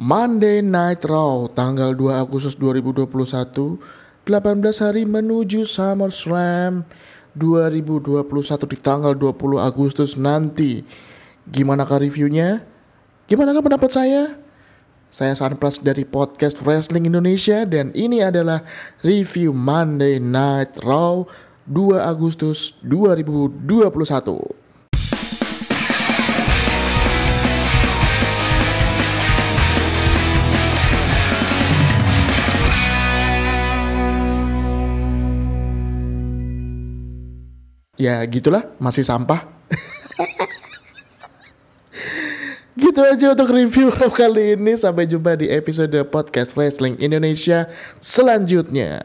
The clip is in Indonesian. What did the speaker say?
Monday Night Raw tanggal 2 Agustus 2021 18 hari menuju SummerSlam 2021 di tanggal 20 Agustus nanti Gimana kah reviewnya? Gimana kah pendapat saya? Saya Sanpras dari podcast Wrestling Indonesia dan ini adalah review Monday Night Raw 2 Agustus 2021 ya gitulah masih sampah. Gitu aja untuk review kali ini. Sampai jumpa di episode podcast wrestling Indonesia selanjutnya